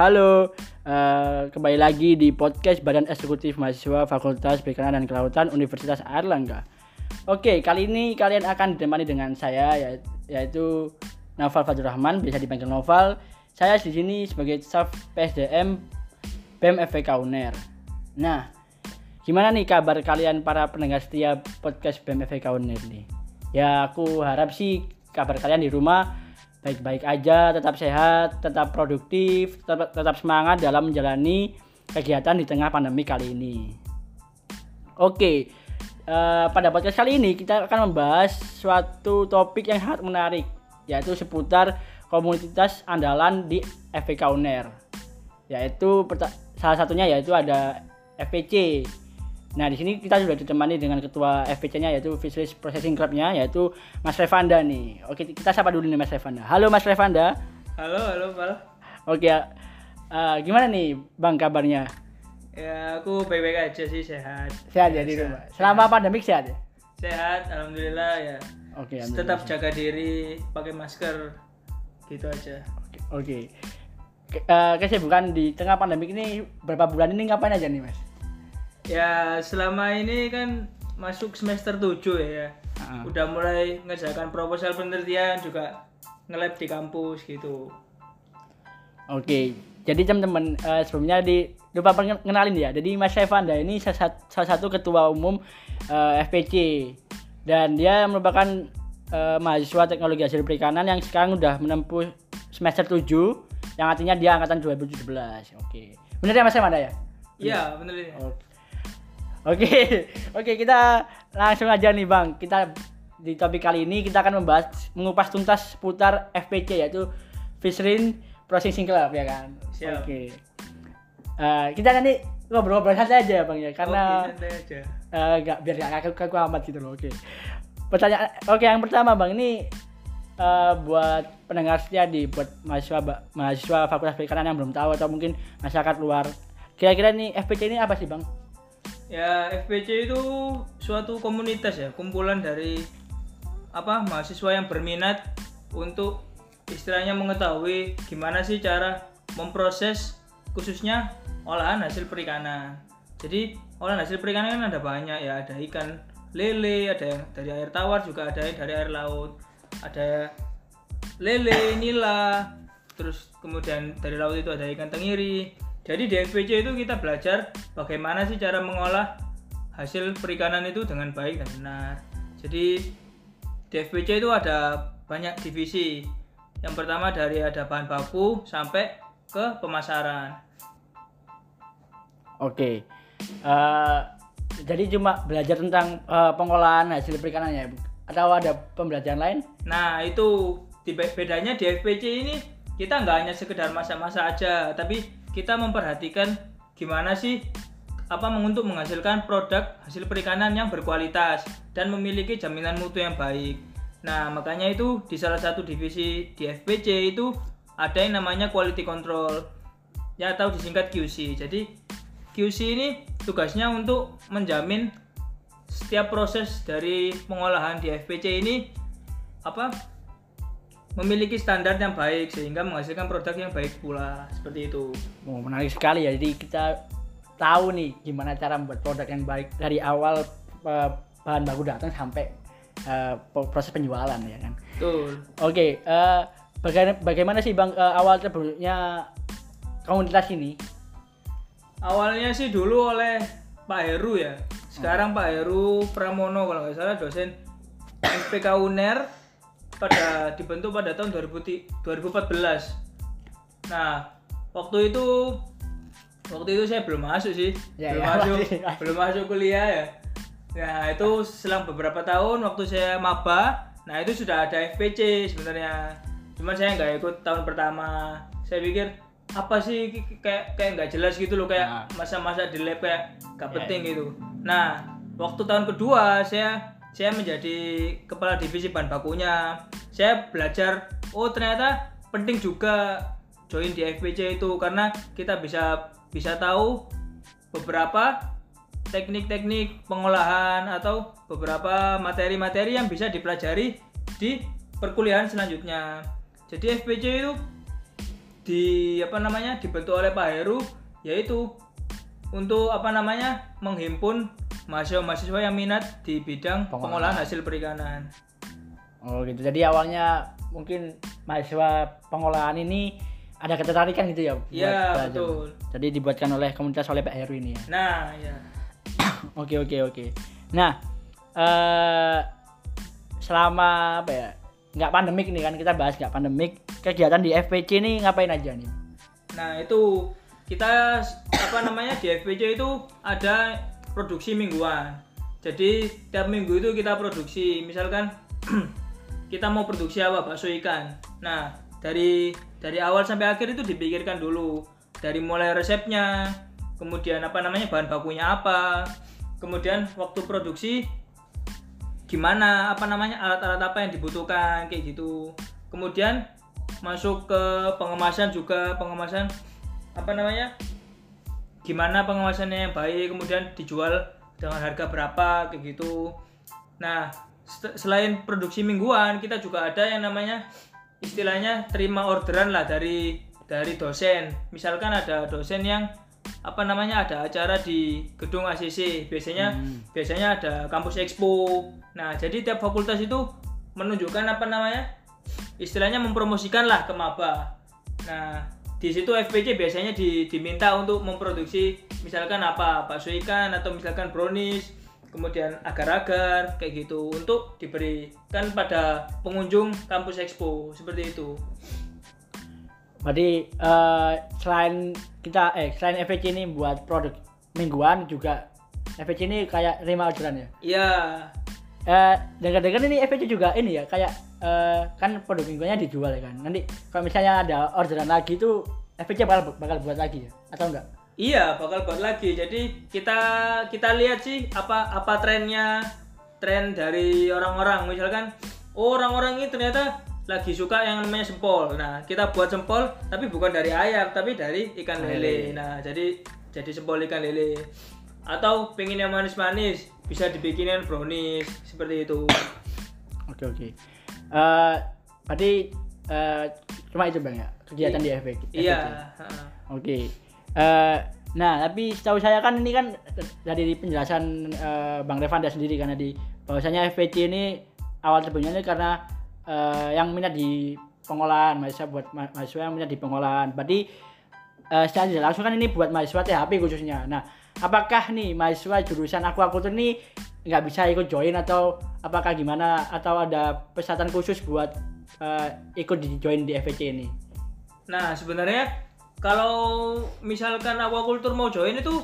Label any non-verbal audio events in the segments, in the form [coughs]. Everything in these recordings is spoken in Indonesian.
Halo, uh, kembali lagi di podcast Badan Eksekutif Mahasiswa Fakultas Perikanan dan Kelautan Universitas Airlangga. Oke, kali ini kalian akan ditemani dengan saya ya- yaitu Naval Fadul Rahman, bisa dipanggil Noval. Saya di sini sebagai staff PSDM BEM FPK UNER. Nah, gimana nih kabar kalian para pendengar setia podcast BEM FPK UNER nih? Ya, aku harap sih kabar kalian di rumah baik-baik aja, tetap sehat, tetap produktif, tetap, tetap semangat dalam menjalani kegiatan di tengah pandemi kali ini. Oke, eh, pada podcast kali ini kita akan membahas suatu topik yang sangat menarik, yaitu seputar komunitas andalan di FPK UNER. Yaitu salah satunya yaitu ada FPC. Nah, di sini kita sudah ditemani dengan ketua FPC-nya yaitu Fisheries Processing Club-nya yaitu Mas Revanda nih. Oke, kita sapa dulu nih Mas Revanda. Halo Mas Revanda. Halo, halo, Val. Oke, eh, gimana nih Bang kabarnya? Ya, aku baik-baik aja sih, sehat. Sehat ya di rumah. Selama pandemik sehat ya? Sehat, alhamdulillah ya. Oke, Tetap jaga diri, pakai masker. Gitu aja. Oke. Oke. Ke- eh, kesibukan di tengah pandemik ini berapa bulan ini ngapain aja nih Mas? Ya, selama ini kan masuk semester 7 ya. Ah. Udah mulai ngerjakan proposal penelitian juga nge-lab di kampus gitu. Oke, jadi teman-teman eh, sebelumnya di lupa pengenalin ya. Jadi Mas Revanda ini salah sat- salah satu ketua umum eh, FPC dan dia merupakan eh, mahasiswa teknologi hasil perikanan yang sekarang udah menempuh semester 7 yang artinya dia angkatan 2017. Oke. Benar ya Mas Revanda ya? Iya, bener ini. Oke. Oke, [laughs] oke kita langsung aja nih Bang. Kita di topik kali ini kita akan membahas mengupas tuntas seputar FPC yaitu Fishery Processing Club ya kan. Oke. Eh, kita nanti ngobrol-ngobrol santai aja ya Bang ya karena Oke, santai aja. eh, nggak biar nggak kaku, kaku amat gitu loh. Oke. Pertanyaan oke yang pertama Bang ini eh, buat pendengar setia di buat mahasiswa mahasiswa Fakultas Perikanan yang belum tahu atau mungkin masyarakat luar. Kira-kira nih FPC ini apa sih Bang? Ya, FPC itu suatu komunitas ya, kumpulan dari apa mahasiswa yang berminat untuk istilahnya mengetahui gimana sih cara memproses khususnya olahan hasil perikanan. Jadi olahan hasil perikanan kan ada banyak ya, ada ikan lele, ada yang dari air tawar juga ada yang dari air laut, ada lele, nila, terus kemudian dari laut itu ada ikan tenggiri. Jadi di FPC itu kita belajar bagaimana sih cara mengolah hasil perikanan itu dengan baik dan benar. Jadi di FPC itu ada banyak divisi. Yang pertama dari ada bahan baku sampai ke pemasaran. Oke. Eh, jadi cuma belajar tentang eh, pengolahan hasil perikanan ya, atau ada pembelajaran lain? Nah itu bedanya di FPC ini kita nggak hanya sekedar masak-masak aja, tapi kita memperhatikan gimana sih apa untuk menghasilkan produk hasil perikanan yang berkualitas dan memiliki jaminan mutu yang baik. Nah makanya itu di salah satu divisi di FPC itu ada yang namanya quality control ya atau disingkat QC. Jadi QC ini tugasnya untuk menjamin setiap proses dari pengolahan di FPC ini apa memiliki standar yang baik sehingga menghasilkan produk yang baik pula seperti itu. Oh, menarik sekali ya. Jadi kita tahu nih gimana cara membuat produk yang baik dari awal eh, bahan baku datang sampai eh, proses penjualan ya kan. Betul. Oke, eh, baga- bagaimana sih Bang eh, awal terbentuknya komunitas ini? Awalnya sih dulu oleh Pak Heru ya. Sekarang Pak Heru Pramono kalau nggak salah dosen FPK UNER pada dibentuk pada tahun 2000 2014. Nah, waktu itu waktu itu saya belum masuk sih. Ya, belum ya, masuk masih- belum masuk kuliah ya. Nah, itu selang beberapa tahun waktu saya maba, nah itu sudah ada FPC sebenarnya. Cuman saya nggak ikut tahun pertama. Saya pikir apa sih kayak kayak nggak jelas gitu loh kayak Nah. masa-masa di lab kayak nggak Ya, penting gitu. Nah, waktu tahun kedua saya saya menjadi kepala divisi bahan bakunya. Saya belajar oh ternyata penting juga join di FPC itu karena kita bisa bisa tahu beberapa teknik-teknik pengolahan atau beberapa materi-materi yang bisa dipelajari di perkuliahan selanjutnya. Jadi FPC itu di apa namanya dibentuk oleh Pak Heru yaitu untuk apa namanya menghimpun mahasiswa-mahasiswa yang minat di bidang Pengolahan. pengolahan hasil perikanan. Oh gitu. Jadi awalnya mungkin mahasiswa pengolahan ini ada ketertarikan gitu ya. Iya, betul. Jadi dibuatkan oleh komunitas oleh Pak Heru ini ya. Nah, ya. [coughs] Oke oke oke. Nah, eh selama apa ya? Nggak pandemik nih kan kita bahas nggak pandemik. Kegiatan di FPC ini ngapain aja nih? Nah, itu kita apa namanya di FPC itu ada produksi mingguan. Jadi tiap minggu itu kita produksi, misalkan [clears throat] kita mau produksi apa bakso ikan. Nah, dari dari awal sampai akhir itu dipikirkan dulu. Dari mulai resepnya, kemudian apa namanya bahan bakunya apa, kemudian waktu produksi gimana apa namanya alat-alat apa yang dibutuhkan kayak gitu. Kemudian masuk ke pengemasan juga pengemasan apa namanya gimana pengemasannya yang baik kemudian dijual dengan harga berapa kayak gitu. Nah selain produksi mingguan kita juga ada yang namanya istilahnya terima orderan lah dari dari dosen. Misalkan ada dosen yang apa namanya ada acara di gedung ACC biasanya biasanya ada kampus expo. Nah jadi tiap fakultas itu menunjukkan apa namanya istilahnya mempromosikan lah ke maba nah di situ FPC biasanya di- diminta untuk memproduksi misalkan apa bakso ikan atau misalkan brownies kemudian agar-agar kayak gitu untuk diberikan pada pengunjung kampus expo seperti itu Berarti eh, selain kita eh selain FPC ini buat produk mingguan juga FPC ini kayak terima orderan ya. iya Eh dengar-dengar ini FPC juga ini ya kayak eh, kan produk mingguannya dijual ya kan. Nanti kalau misalnya ada orderan lagi itu FPC bakal bakal buat lagi ya atau enggak? Iya, bakal buat lagi. Jadi kita kita lihat sih apa apa trennya, tren dari orang-orang. Misalkan oh, orang-orang ini ternyata lagi suka yang namanya sempol. Nah, kita buat sempol tapi bukan dari ayam, tapi dari ikan lele. Nah, jadi jadi sempol ikan lele. Atau pengen yang manis-manis, bisa dibikinin brownies seperti itu. Oke oke. Eh berarti eh, cuma itu bang ya kegiatan di FPC. Iya. Oke. Eh, nah, tapi setahu saya kan ini kan dari penjelasan eh, Bang Revanda sendiri karena di bahwasanya FPC ini awal terbentuknya karena eh, yang minat di pengolahan mahasiswa buat ma- mahasiswa yang minat di pengolahan. Berarti eh, secara langsung kan ini buat mahasiswa THP khususnya. Nah, apakah nih mahasiswa jurusan akuakultur ini nggak bisa ikut join atau apakah gimana atau ada pesertaan khusus buat eh, ikut di join di FPC ini? Nah, sebenarnya kalau misalkan aquaculture mau join itu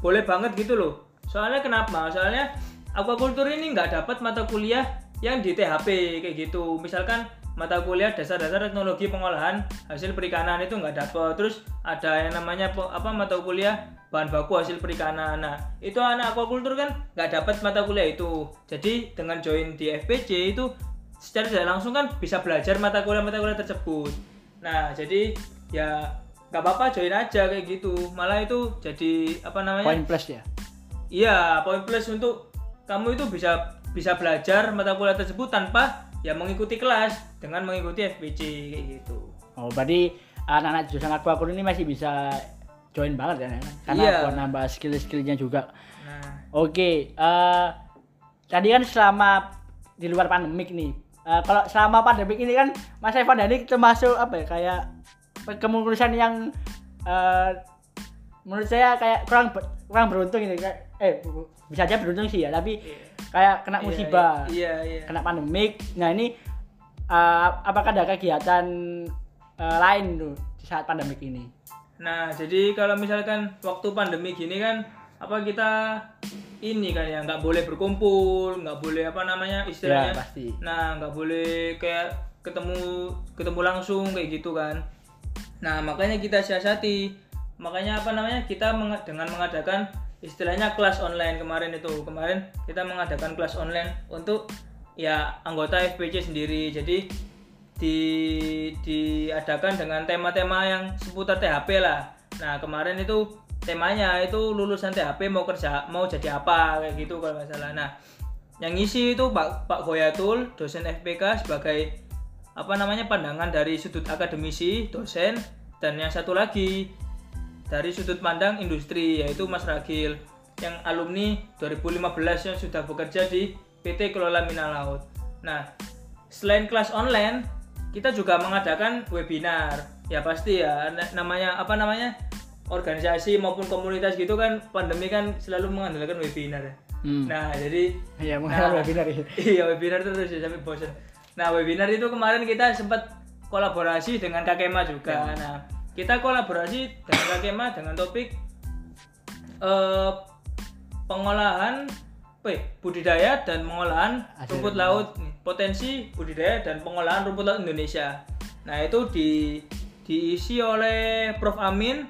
boleh banget gitu loh. Soalnya kenapa? Soalnya aquaculture ini nggak dapat mata kuliah yang di THP kayak gitu. Misalkan mata kuliah dasar-dasar teknologi pengolahan hasil perikanan itu nggak dapat. Terus ada yang namanya apa mata kuliah bahan baku hasil perikanan. Nah, itu anak aquaculture kan nggak dapat mata kuliah itu. Jadi dengan join di FPC itu secara tidak langsung kan bisa belajar mata kuliah-mata kuliah tersebut. Nah, jadi ya nggak apa-apa join aja kayak gitu. Malah itu jadi apa namanya? Poin plus ya. Iya, poin plus untuk kamu itu bisa bisa belajar mata kuliah tersebut tanpa ya mengikuti kelas dengan mengikuti FPC kayak gitu. Oh, berarti anak-anak jurusan aquaculture ini masih bisa join banget kan ya? Karena Iya. buat nambah skill-skillnya juga. Nah, Oke, eh tadi kan selama di luar pandemik nih. eh, kalau selama pandemik ini kan Mas Evan ini termasuk apa ya kayak kemurusan yang eh, menurut saya kayak kurang kurang beruntung ini kayak eh bisa aja beruntung sih ya, tapi kayak kena iya, musibah, Iya, iya. kena pandemik. Nah ini eh, apakah ada kegiatan eh, lain tuh di saat pandemik ini? Nah, jadi kalau misalkan waktu pandemi gini kan apa kita ini kan ya nggak boleh berkumpul, nggak boleh apa namanya istilahnya. Ya, pasti. Nah, nggak boleh kayak ketemu ketemu langsung kayak gitu kan. Nah, makanya kita siasati. Makanya apa namanya? Kita menga- dengan mengadakan istilahnya kelas online kemarin itu. Kemarin kita mengadakan kelas online untuk ya anggota FPC sendiri. Jadi di diadakan dengan tema-tema yang seputar THP lah. Nah, kemarin itu temanya itu lulusan THP mau kerja mau jadi apa kayak gitu kalau nggak salah. Nah, yang ngisi itu Pak Pak Goyatul, dosen FPK sebagai apa namanya pandangan dari sudut akademisi, dosen. dan yang satu lagi dari sudut pandang industri yaitu Mas Ragil yang alumni 2015 yang sudah bekerja di PT Kelola Mina Laut. Nah, selain kelas online, kita juga mengadakan webinar. Ya pasti ya, na- namanya apa namanya? organisasi maupun komunitas gitu kan pandemi kan selalu mengandalkan webinar ya. Hmm. Nah, jadi Iya, Nah. webinar ya. [laughs] iya webinar terus ya sampai bosan. Nah webinar itu kemarin kita sempat kolaborasi dengan Kakema juga. Nah kita kolaborasi dengan Kakema dengan topik eh, pengolahan ya, budidaya dan pengolahan Hasil rumput laut potensi budidaya dan pengolahan rumput laut Indonesia. Nah itu di diisi oleh Prof Amin,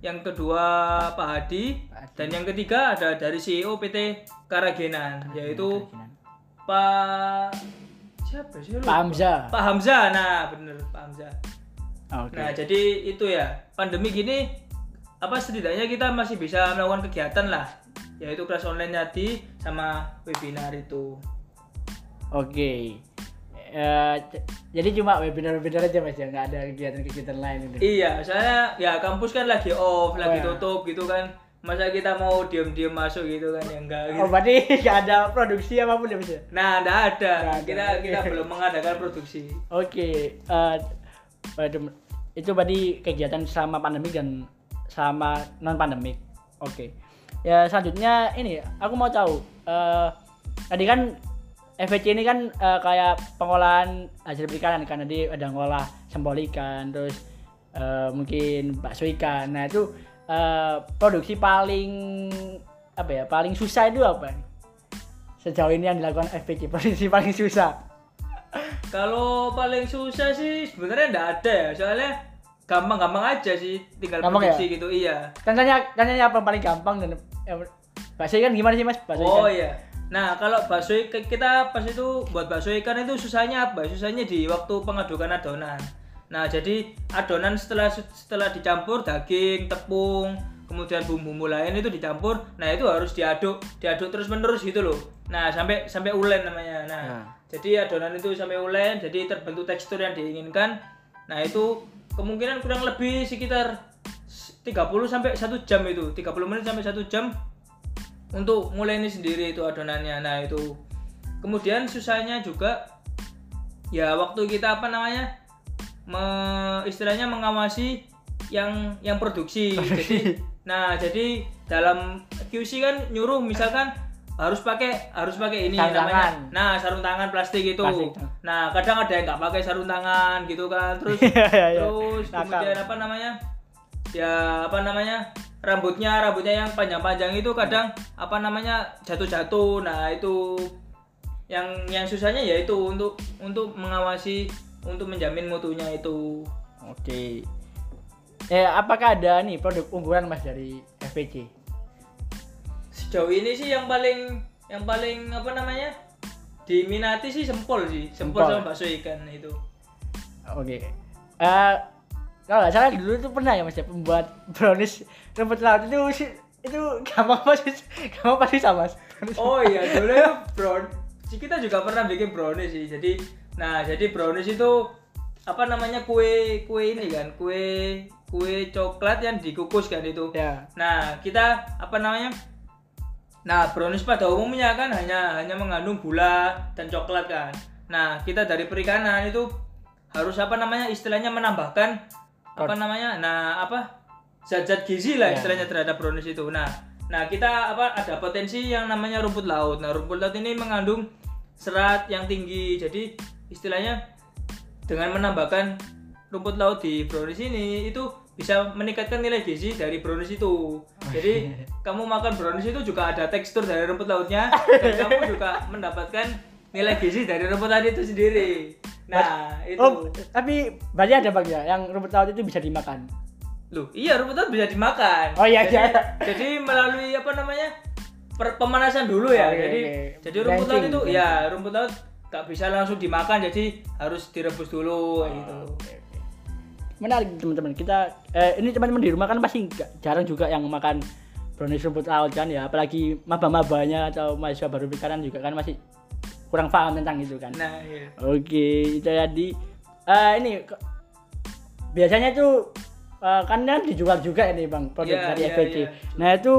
yang kedua Pak Hadi, Pak Hadi. dan yang ketiga ada dari CEO PT Karagenan, yaitu Pak siapa sih? Pak Hamzah. Pak Hamzah. Nah, bener Pak Hamzah. Oke. Nah, jadi itu ya. Pandemi gini apa setidaknya kita masih bisa melakukan kegiatan lah, yaitu kelas online tadi sama webinar itu. Oke. Eh, c- jadi cuma webinar-webinar aja mas ya, nggak ada kegiatan-kegiatan lain itu. Iya, soalnya ya kampus kan lagi off, lagi ya. tutup gitu kan. Masa kita mau diem-diem masuk gitu kan ya enggak gitu. Oh berarti [laughs] nggak ada produksi apa pun ya mas ya? Nah, ada. Nggak ada. Kita kita belum mengadakan produksi. Oke. eh, pada- itu berarti kegiatan selama pandemik dan sama non pandemik. Oke. Ya selanjutnya ini aku mau tahu. eh, tadi kan FVC ini kan eh, kayak pengolahan hasil perikanan kan tadi ada ngolah sempol ikan terus eh, mungkin bakso ikan. Nah itu eh, produksi paling apa ya paling susah itu apa? Sejauh ini yang dilakukan FVC [laughs] produksi paling susah. Kalau paling susah sih sebenarnya enggak ada ya, soalnya gampang-gampang aja sih tinggal Gampang produksi gitu. Iya. Tanya tanya apa yang paling gampang dan ya, bakso ikan gimana sih mas? Bakso Oh ikan. iya. Nah, kalau bakso ikan kita pas itu buat bakso ikan itu susahnya apa? Susahnya di waktu pengadukan adonan. Nah, jadi adonan setelah setelah dicampur daging, tepung, kemudian bumbu-bumbu lain itu dicampur. Nah, itu harus diaduk, diaduk terus-menerus gitu loh. Nah, sampai sampai ulen namanya. Nah, Nah. jadi adonan itu sampai ulen, jadi terbentuk tekstur yang diinginkan. Nah, itu kemungkinan kurang lebih sekitar 30 sampai 1 jam itu. 30 menit sampai 1 jam untuk mulai ini sendiri itu adonannya nah itu kemudian susahnya juga ya waktu kita apa namanya me- istilahnya mengawasi yang yang produksi jadi nah jadi dalam QC kan nyuruh misalkan harus pakai harus pakai ini Sarung namanya. tangan. nah sarung tangan plastik itu. Plastik. nah kadang ada yang nggak pakai sarung tangan gitu kan. [laughs] Terus Iya, iya, iya. terus kemudian apa namanya? Ya apa namanya? Rambutnya rambutnya yang panjang-panjang itu kadang apa namanya? Jatuh-jatuh. Nah itu yang yang susahnya ya itu untuk untuk mengawasi untuk menjamin mutunya itu. Oke. Eh apakah ada nih produk unggulan mas dari FVC? sejauh ini sih yang paling yang paling apa namanya diminati sih sempol sih sempol, Sempol. sama bakso ikan itu Oke. Eh kalau nggak salah dulu tuh pernah ya mas ya membuat brownies rumput laut itu sih- itu gampang pasti gampang pasti sama mas. Oh iya, dulu itu brown. Kita juga pernah bikin brownies sih. Jadi, nah jadi brownies itu apa namanya kue kue ini kan, kue kue coklat yang dikukus kan itu. Ya. Nah kita apa namanya? Nah brownies pada umumnya kan hanya hanya mengandung gula dan coklat kan. Nah kita dari perikanan itu harus apa namanya istilahnya menambahkan apa namanya? Nah apa zat-zat gizi lah Ya. istilahnya terhadap brownies itu. Nah nah kita apa ada potensi yang namanya rumput laut. Nah rumput laut ini mengandung serat yang tinggi. Jadi istilahnya dengan menambahkan rumput laut di brownies ini itu bisa meningkatkan nilai gizi dari brownies itu. Jadi [laughs] kamu makan brownies itu juga ada tekstur dari rumput lautnya dan [laughs] kamu juga mendapatkan nilai gizi dari rumput laut itu sendiri. Nah, itu. Oh tapi berarti ada bang ya yang rumput laut itu bisa dimakan. Loh, iya rumput laut bisa dimakan. Oh, iya, jadi, iya. Jadi melalui apa namanya? per- pemanasan dulu ya. Oke, jadi oke. jadi rumput laut itu ya rumput laut gak bisa langsung dimakan jadi harus direbus dulu kayak gitu. Oke. Menarik teman-teman. Kita eh, ini teman-teman di rumah kan pasti jarang juga yang makan brownies rumput laut kan ya. Apalagi maba-mabanya atau mahasiswa baru perikanan juga kan masih kurang paham tentang itu kan. Nah, iya. Oke, jadi eh, ini biasanya tuh eh, kan kan dijual juga ini bang produk Iya, dari iya, FPC. iya. Nah itu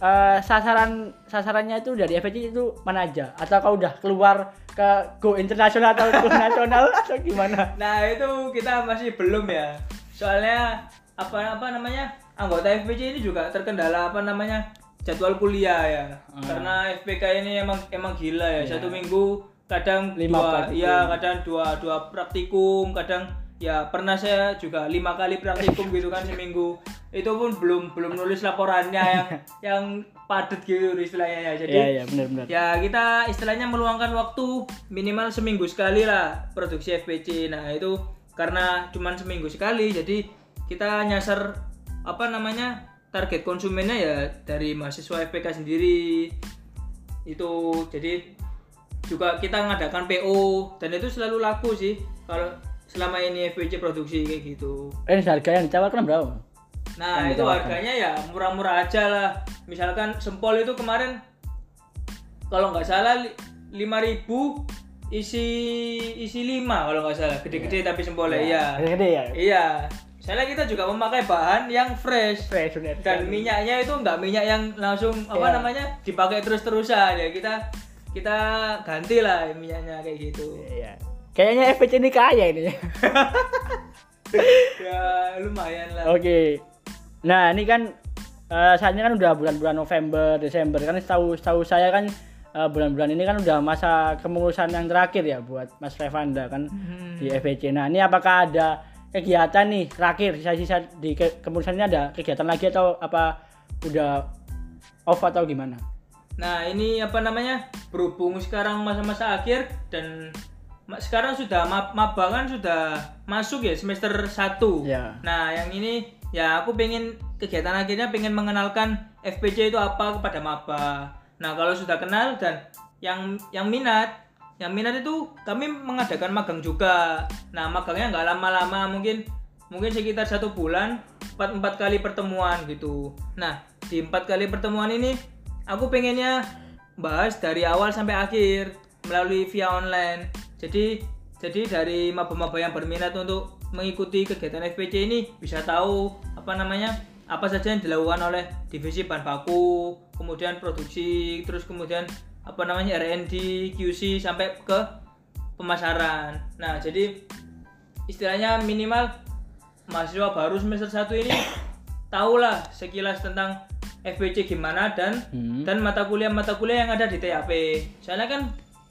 eh, sasaran sasarannya itu dari FPC itu mana aja? Atau kau udah keluar ke go internasional atau go [laughs] nasional atau gimana? Nah itu kita masih belum ya. Soalnya apa apa namanya anggota FPC ini juga terkendala apa namanya jadwal kuliah ya. Ah. Karena FPK ini emang emang gila ya. Iya. Satu minggu kadang Lima dua, praktikum. iya kadang dua dua praktikum, kadang ya pernah saya juga lima kali praktikum gitu kan seminggu. Itu pun belum belum nulis laporannya yang [laughs] yang padat gitu istilahnya ya. Jadi Iya iya benar-benar. Ya kita istilahnya meluangkan waktu minimal seminggu sekali lah produksi FPC. Nah itu karena cuman seminggu sekali, jadi kita nyasar apa namanya target konsumennya ya dari mahasiswa FPK sendiri. Itu jadi juga kita ngadakan PO dan itu selalu laku sih kalau selama ini FPC produksi kayak gitu. Eh harga yang ditawarkan berapa? Nah Yang itu ditawarkan. harganya ya murah-murah aja lah. Misalkan sempol itu kemarin kalau nggak salah li- 5000 isi isi 5 kalau nggak salah gede-gede tapi sempolnya iya. Gede ya. Iya. Soalnya kita juga memakai bahan yang fresh Fresh benar. dan minyaknya itu nggak minyak yang langsung apa Iya. namanya dipakai terus-terusan ya kita kita ganti lah minyaknya kayak gitu. Iya. Kayaknya FPC ini kaya ini. [laughs] ya lumayan lah. Oke. Nah, ini kan eh, saatnya kan udah bulan-bulan November, Desember kan setahu setahu saya kan eh, bulan-bulan ini kan udah masa kepengurusan yang terakhir ya buat Mas Revanda kan Hmm. di FPC. Nah, ini apakah ada kegiatan nih terakhir sisa-sisa di ke kepengurusan ini ada kegiatan lagi atau apa udah off atau gimana? Nah ini apa namanya berhubung sekarang masa-masa akhir dan sekarang sudah ma- maba kan sudah masuk ya semester 1 Ya. Nah yang ini ya aku pengen kegiatan akhirnya pengen mengenalkan FPC itu apa kepada maba. Nah kalau sudah kenal dan yang yang minat yang minat itu kami mengadakan magang juga. Nah magangnya nggak lama-lama mungkin mungkin sekitar satu bulan empat empat kali pertemuan gitu. Nah di empat kali pertemuan ini aku pengennya bahas dari awal sampai akhir melalui via online. Jadi jadi dari maba-maba yang berminat untuk mengikuti kegiatan FPC ini bisa tahu apa namanya apa saja yang dilakukan oleh divisi bahan baku, kemudian produksi, terus kemudian apa namanya R&D, QC sampai ke pemasaran. Nah, jadi istilahnya minimal mahasiswa baru semester 1 ini [coughs] tahulah sekilas tentang FPC gimana dan Hmm. dan mata kuliah-mata kuliah yang ada di THP. Soalnya kan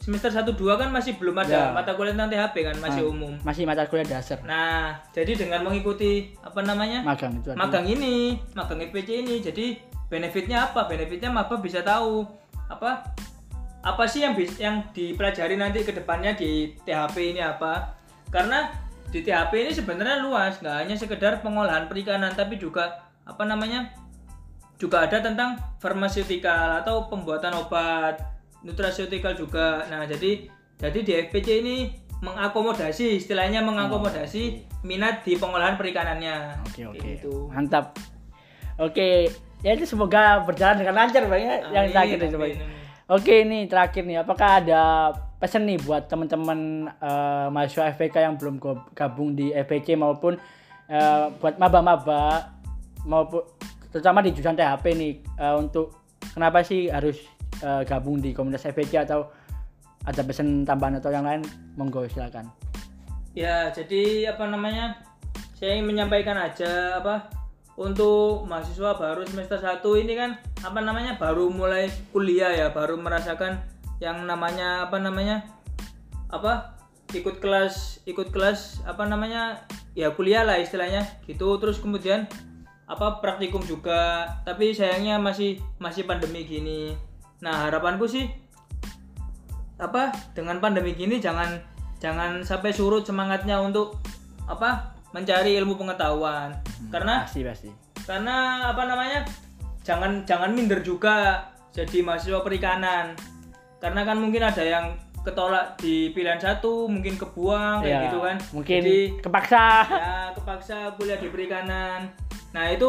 semester 1 2 kan masih belum ada Ya. mata kuliah tentang THP kan, masih Ah, umum. Masih mata kuliah dasar. Nah, jadi dengan mengikuti apa namanya? Magang itu artinya. magang ini, magang FPC ini, jadi benefitnya apa? Benefitnya maba bisa tahu apa apa sih yang bis- yang dipelajari nanti ke depannya di THP ini apa? Karena di THP ini sebenarnya luas, nggak hanya sekedar pengolahan perikanan, tapi juga apa namanya? juga ada tentang farmaseutikal atau pembuatan obat, nutraceutikal juga. Nah, jadi jadi di FPC ini mengakomodasi istilahnya mengakomodasi minat di pengolahan perikanannya. Oke oke. Kayak gitu. Mantap. Oke, ya itu semoga berjalan dengan lancar bang ya. Yang Amin, terakhir nih amin, amin. Oke ini terakhir nih, apakah ada pesan nih buat teman-teman eh, mahasiswa FPK yang belum gabung di FPC maupun eh, buat maba-maba maupun terutama di jurusan THP nih eh, untuk kenapa sih harus eh, gabung di komunitas FPC atau ada pesan tambahan atau yang lain monggo silakan. Ya, jadi apa namanya? Saya ingin menyampaikan aja apa untuk mahasiswa baru semester 1 ini kan apa namanya? baru mulai kuliah ya, baru merasakan yang namanya apa namanya? apa? ikut kelas ikut kelas apa namanya? ya kuliah lah istilahnya gitu. Terus kemudian apa praktikum juga, tapi sayangnya masih masih pandemi gini. Nah, harapanku sih apa dengan pandemi gini jangan jangan sampai surut semangatnya untuk apa mencari ilmu pengetahuan karena Pasti pasti. karena apa namanya jangan jangan minder juga jadi mahasiswa perikanan karena kan mungkin ada yang ketolak di pilihan satu mungkin kebuang kayak Ya, gitu kan Mungkin jadi kepaksa. ya kepaksa kuliah di perikanan nah itu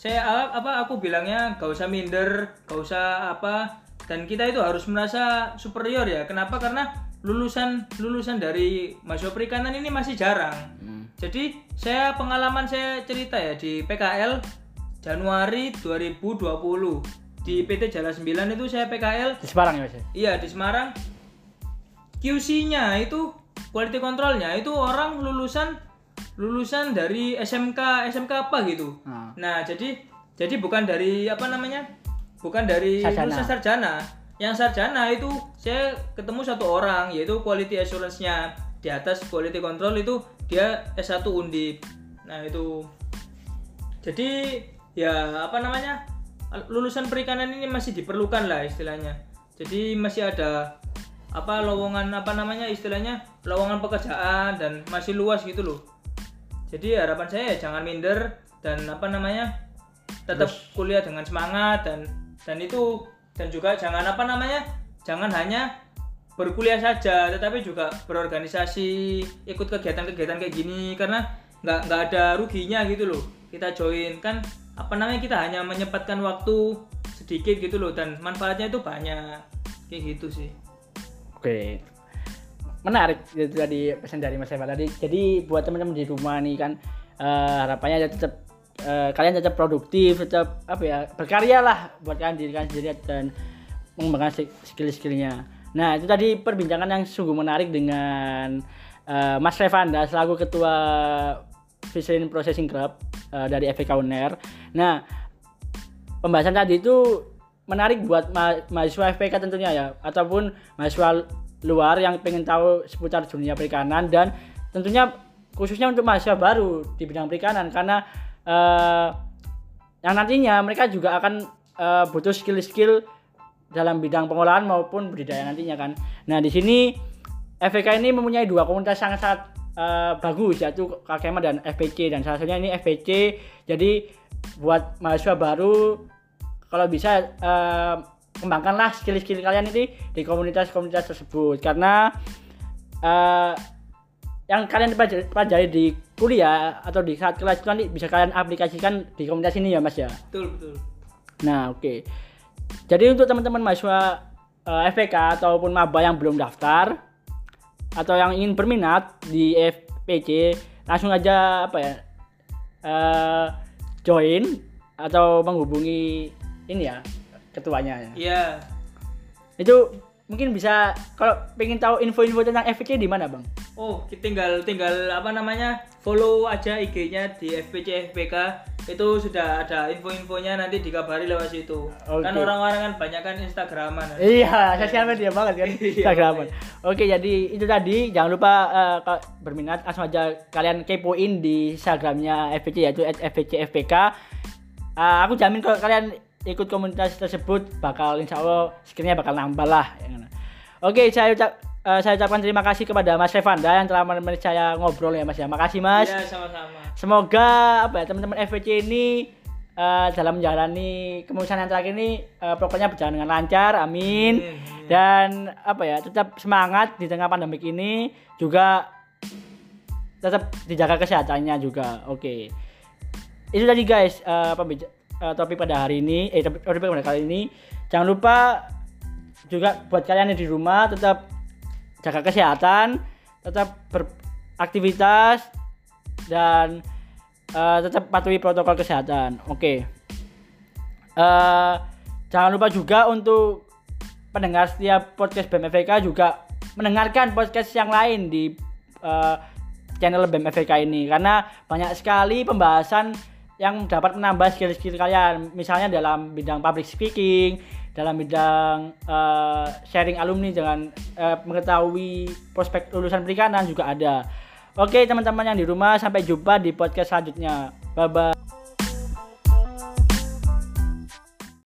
saya apa aku bilangnya gak usah minder gak usah apa dan kita itu harus merasa superior ya kenapa karena lulusan lulusan dari mahasiswa perikanan ini masih jarang Hmm. jadi saya pengalaman saya cerita ya di PKL Januari 2020 di PT Jala 9 itu saya PKL Di Semarang ya Mas. ya? iya di Semarang QC-nya itu quality controlnya itu orang lulusan lulusan dari SMK SMK apa gitu Nah. Nah, jadi jadi bukan dari apa namanya? Bukan dari Sarjana. lulusan sarjana. Yang sarjana itu saya ketemu satu orang yaitu quality assurance-nya di atas quality control itu dia S1 Undip. Nah, itu jadi ya apa namanya? lulusan perikanan ini masih diperlukan lah istilahnya. Jadi masih ada apa lowongan apa namanya istilahnya lowongan pekerjaan dan masih luas gitu loh. Jadi harapan saya ya jangan minder dan apa namanya tetap kuliah dengan semangat dan dan itu dan juga jangan apa namanya jangan hanya berkuliah saja tetapi juga berorganisasi ikut kegiatan-kegiatan kayak gini karena nggak nggak ada ruginya gitu loh. Kita join kan apa namanya kita hanya menyempatkan waktu sedikit gitu loh dan manfaatnya itu banyak. Kayak gitu sih. Oke. Menarik itu tadi pesan dari Mas Eva tadi. Jadi buat teman-teman di rumah nih kan eh, harapannya ya tetap eh, kalian tetap produktif, tetap apa ya berkarya lah buat kalian diri kalian sendiri dan mengembangkan sk- skill-skillnya. Nah itu tadi perbincangan yang sungguh menarik dengan eh, Mas Revanda selaku ketua Fishery Processing Club eh, dari FK UNER. Nah pembahasan tadi itu menarik buat ma- mahasiswa FPK tentunya ya ataupun mahasiswa luar yang pengen tahu seputar dunia perikanan dan tentunya khususnya untuk mahasiswa baru di bidang perikanan karena eh, yang nantinya mereka juga akan eh, butuh skill-skill dalam bidang pengolahan maupun budidaya nantinya kan. Nah di sini FPK ini mempunyai dua komunitas yang sangat eh, bagus yaitu KKM dan FPC dan salah satunya ini FPC. Jadi buat mahasiswa baru kalau bisa eh, kembangkanlah skill-skill kalian ini di komunitas-komunitas tersebut karena eh, yang kalian pelajari di kuliah atau di saat kelas itu nanti bisa kalian aplikasikan di komunitas ini ya mas ya. betul betul Nah, oke. Jadi untuk teman-teman mahasiswa eh, FPK ataupun maba yang belum daftar atau yang ingin berminat di FPC, langsung aja apa ya? eh, join atau menghubungi ini ya ketuanya ya. iya Itu mungkin bisa kalau pengen tahu info-info tentang FPC di mana, Bang? Oh, tinggal tinggal apa namanya? Follow aja IG-nya di FPC FPK. Itu sudah ada info-infonya nanti dikabari lewat situ. Oke. Kan orang-orang kan banyak kan Instagraman. kan. Iya, sosial media banget kan Iya, Instagram. makanya. Oke, jadi itu tadi jangan lupa kalau berminat langsung aja kalian kepoin di Instagramnya FPC yaitu @fpcfpk. Eh, aku jamin kalau kalian ikut komunitas tersebut bakal insya Allah skillnya bakal nambah lah. ya kan? Oke, saya ucap eh, saya ucapkan terima kasih kepada Mas Revanda yang telah menemani saya ngobrol ya Mas ya. Makasih Mas. Iya, sama-sama. Semoga apa ya teman-teman FVC ini eh, dalam menjalani kemuliaan yang terakhir ini eh, pokoknya berjalan dengan lancar, amin. Amin. Dan apa ya tetap semangat di tengah pandemik ini juga tetap dijaga kesehatannya juga. Oke. Itu tadi guys eh, pembic- eh, topik pada hari ini, eh topik, topik pada kali ini. Jangan lupa juga buat kalian yang di rumah tetap jaga kesehatan, tetap beraktivitas dan eh, tetap patuhi protokol kesehatan. Oke. Eh, jangan lupa juga untuk pendengar setiap podcast BMFK juga mendengarkan podcast yang lain di eh, channel BMFK ini karena banyak sekali pembahasan yang dapat menambah skill-skill kalian. Misalnya dalam bidang public speaking dalam bidang eh, sharing alumni dengan eh, mengetahui prospek lulusan perikanan juga ada. Oke teman-teman yang di rumah sampai jumpa di podcast selanjutnya. Bye bye